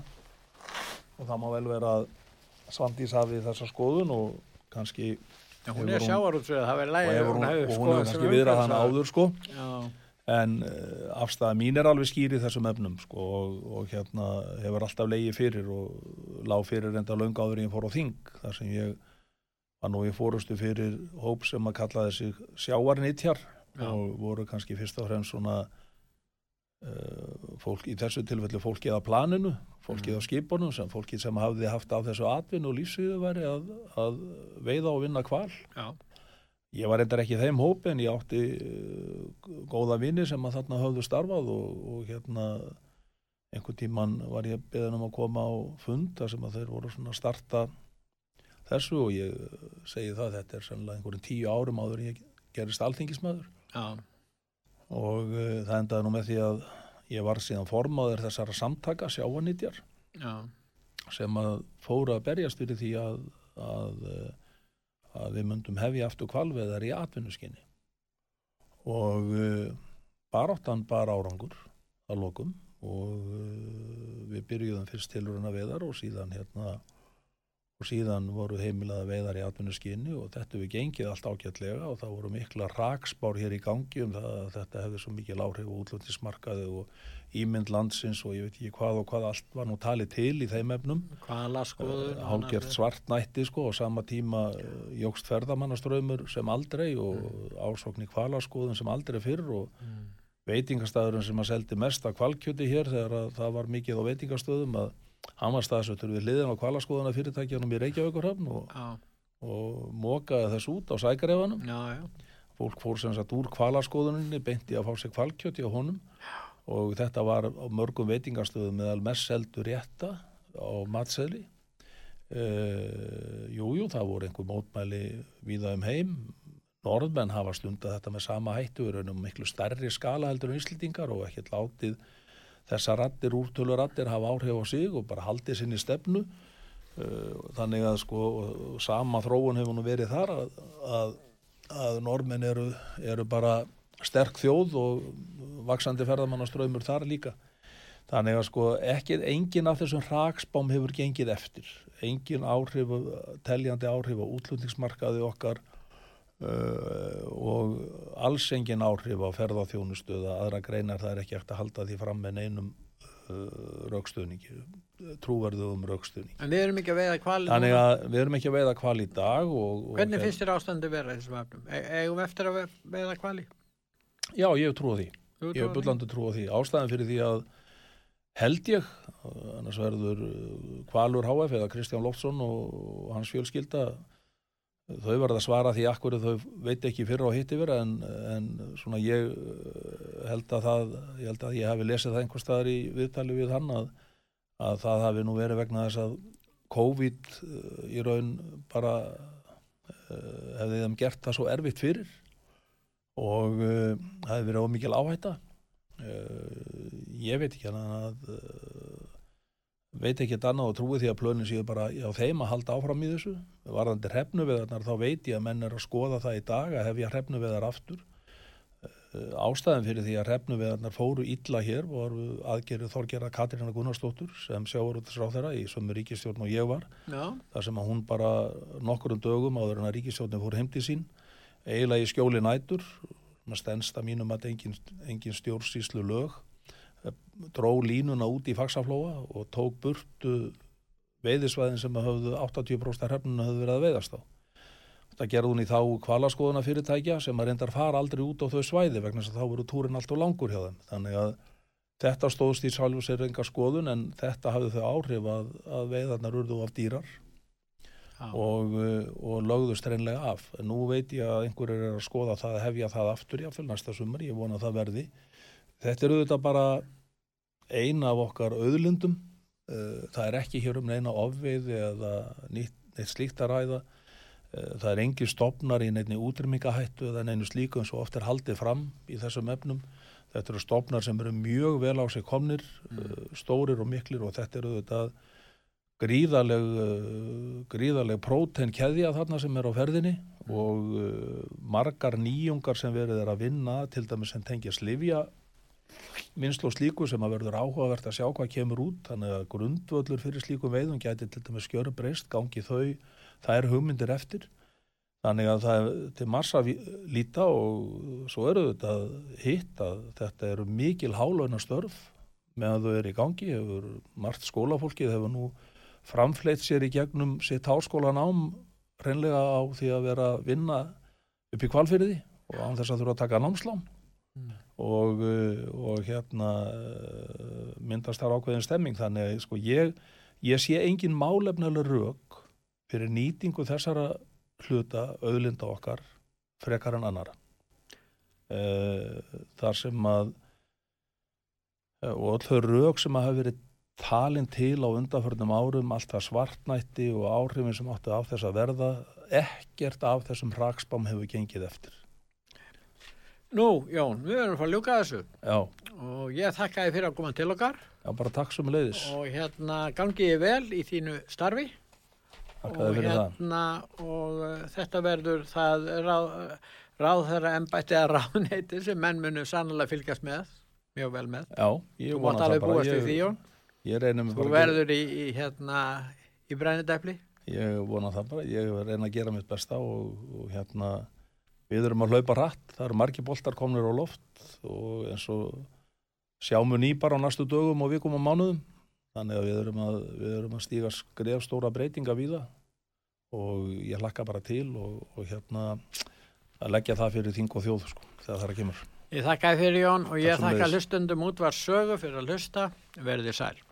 og það má vel vera að Svandís hafi þessa skoðun og kannski Já, hún er hún- verður og hefur hún, og hún hefur kannski viðrað hana áður sko Já, en uh, afstæða mín er alveg skýr í þessum efnum sko og, og hérna hefur alltaf leiði fyrir og lág fyrir enda löngu áður en ég fór á þing þar sem ég var nú í fórustu fyrir hóp sem að kallaði sig sjávarnitjar Já. og voru kannski fyrst og fremst svona uh, fólk í þessu tilfellu fólkið á planinu fólkið á skipunum sem fólkið sem hafði haft á þessu atvinn og lífsviðu væri að, að veiða og vinna kval já, Ég var reyndar ekki þeim hópi en ég átti uh, góða vini sem að þarna höfðu starfað og, og hérna einhvern tíman var ég beðin um að koma á fund þar sem að þeir voru svona að starta þessu og ég uh, segi það þetta er sannlega einhverjum tíu árum áður en ég gerist alþingismæður já, og uh, það endaði nú með því að ég var síðan formaður þessara samtaka sjáanýtjar já, sem að fóru að berjast fyrir því að, að, eh, að við myndum hefja aftur kvalveðar í atvinnuskinni og uh, baráttan bar árangur að lokum og uh, við byrjuðum fyrst tilurinn að veðar og síðan hérna og síðan voru heimilaða veiðar í atvinnuskinni og þetta við gengið allt ágætlega og það voru mikla rakspár hér í gangi um það að þetta hefði svo mikil áhrif og útlöndismarkaði og ímynd landsins og ég veit ekki hvað og hvað allt var nú talið til í þeim efnum. Hvala skoður. hálgert svartnætti sko og sama tíma uh, jógst ferðamannaströymur sem aldrei og ásókn í kvalaskoðun sem aldrei fyrr og Mm. veitingastæðurinn sem að seldi mest af kvalkjöti hér þegar að það var mikið á veitingastöðum að hann var staðsötur við hliðin á kvalaskoðuna fyrirtækjanum í Reykjavíkurhafn og, Já, og mókaði þess út á sækarefanum já, já, fólk fór sem sagt úr kvalaskoðuninni beinti að fá sér kvalkjöti á honum og þetta var á mörgum veitingastöðum meðal mest seldu rétta á matseðli uh, Jú, jú, það voru einhver mótmæli víða um heim. Norðmenn hafa stundað þetta með sama hættu við raunum miklu stærri skala heldur en Íslendingar og ekkert látið þessar rattir, úrtölurattir hafa áhrif á sig og bara haldið sinni stefnu. Uh, þannig að sko sama þróun hefur nú verið þar að, að að normenn eru, eru bara sterk þjóð og vaksandi ferðamannaströymur þar líka. Þannig að sko ekki engin af þessum hraksbám hefur gengið eftir. Engin áhrif, teljandi áhrif á útlutningsmarkaði okkar uh, og alls engin áhrif á ferðaþjónustu eða aðra greinar það er ekki eftir að halda því fram með neinum uh, raukstöðningi, trúverðum raukstöðningi. En við erum ekki að veiða kvali Þannig að við erum ekki að veiða kval í dag og, og Hvernig finnst þér ástandi vera í þessum efnum? E við eftir að ve- veiða kvali? Já, ég hef trú á því. Ég hef því? bullandi trú á því. Ástæðan fyrir því að held ég, annars verður Kvalur HF eða Kristján Loftsson og hans fjölskylda, þau verða að svara því akkur þau veit ekki fyrir á hitt yfir en, en svona ég held að það, ég held að ég hafi lesið það einhvers staðar í viðtali við hann að, að það hafi nú verið vegna þess að COVID í raun bara hefði þeim gert það svo erfitt fyrir og uh, það hefði verið ómikil áhætta. Uh, ég veit ekki að uh, veit ekki annað og trúi því að plönin séu bara á þeim að halda áfram í þessu. Varðandi hrefnuveðarnar þá veit ég að menn er að skoða það í dag að hefja hrefnuveðar aftur. Uh, ástæðan fyrir því að hrefnuveðarnar fóru illa hér voru aðgerið Þorgerða Katrína Gunnarsdóttur sem sjáur út þess þeirra í sömu ríkistjórn og ég var. Já, þar sem að hún bara nokkurum dögum áður en að ríkistjórnin eiginlega í skjóli nætur maður stendst að mínum að engin, engin stjórnsýslu lög dró línuna út í faksaflóa og tók burtu veiðisvæðin sem að höfðu 80% hrefnuna höfðu verið að veiðast á. Þetta gerði hún í þá kvalaskoðuna fyrirtækja sem að reyndar fara aldrei út á þau svæði vegna þess að þá voru túrin allt og langur hjá þeim. Þannig að þetta stóðst í sjálfu sér enga skoðun en þetta hafði þau áhrif að, að veiðarnar urðu of dýrar. Og, uh, og lögðust reynlega af. Nú veit ég að einhverjur er að skoða það að hefja það aftur jáfnvel næsta sumar, ég vona að það verði. Þetta er auðvitað bara eina af okkar auðlundum. Uh, Það er ekki hér um neina ofveiði eða nýtt, neitt slíkt að ræða. Uh, Það er engin stopnar í neinni útrýmingahættu eða neinu slíku eins og oft er haldið fram í þessum efnum. Þetta eru stopnar sem eru mjög vel á sig komnir, uh, stórir og miklir og þetta eru auðvitað gríðaleg, uh, gríðaleg prótein keðja þarna sem er á ferðinni og uh, margar nýjungar sem verið er að vinna til dæmis sem tengja slifja minnslu og slíku sem að verður áhugavert að sjá hvað kemur út. Þannig að grundvöllur fyrir slíku veiðum gæti til dæmis skjöru breyst, gangi þau það er hugmyndir eftir. Þannig að það er til massa líta og svo eru þetta hitt að þetta eru mikil hálauna störf meðan þau eru í gangi. Hefur margt skólafólkið hefur nú framfleitt sér í gegnum sitt háskólanám reynlega á því að vera að vinna upp í kvalfyrði og án þess að þurfa að taka námslán Mm. og, uh, og hérna uh, myndast þar ákveðin stemming þannig að sko ég, ég sé engin málefnilega rök fyrir nýtingu þessara hluta auðlinda okkar frekar en annara uh, þar sem að og öll þau rök sem að hafa verið talin til á undanförnum árum allt það svartnætti og áhrifin sem áttu af þess að verða ekkert af þessum hraksbám hefur gengið eftir. Nú, Jón, við erum að fara að ljúka þessu. Já, og ég þakka þið fyrir að koma til okkar. Já bara takk sem leiðis og hérna gangi ég vel í þínu starfi. Takk og fyrir það. hérna og uh, þetta verður það ráð, ráð þeirra embætti að ráðneyti sem menn munu sannlega fylgjast með mjög vel með. Já, ég Þú vona það alveg bara. búast við Ég, því, Jón. Ég reynir mig Þú verður í, í hérna í gera, ég vona það bara, ég reyna að gera mitt besta og, og hérna við erum að hlaupa rætt, það eru margir boltar komnir á loft og eins og sjáum ný bara á næstu dögum og vikum og mánuðum, þannig að við erum að, við erum að stíga skref stóra breytinga við það og ég hlakka bara til og, og hérna að leggja það fyrir þing og þjóð sko, þegar það er að kemur. Ég þakka fyrir Jón og ég þakka hlustundum útvar sögu fyrir að hlusta. Verðið sæl.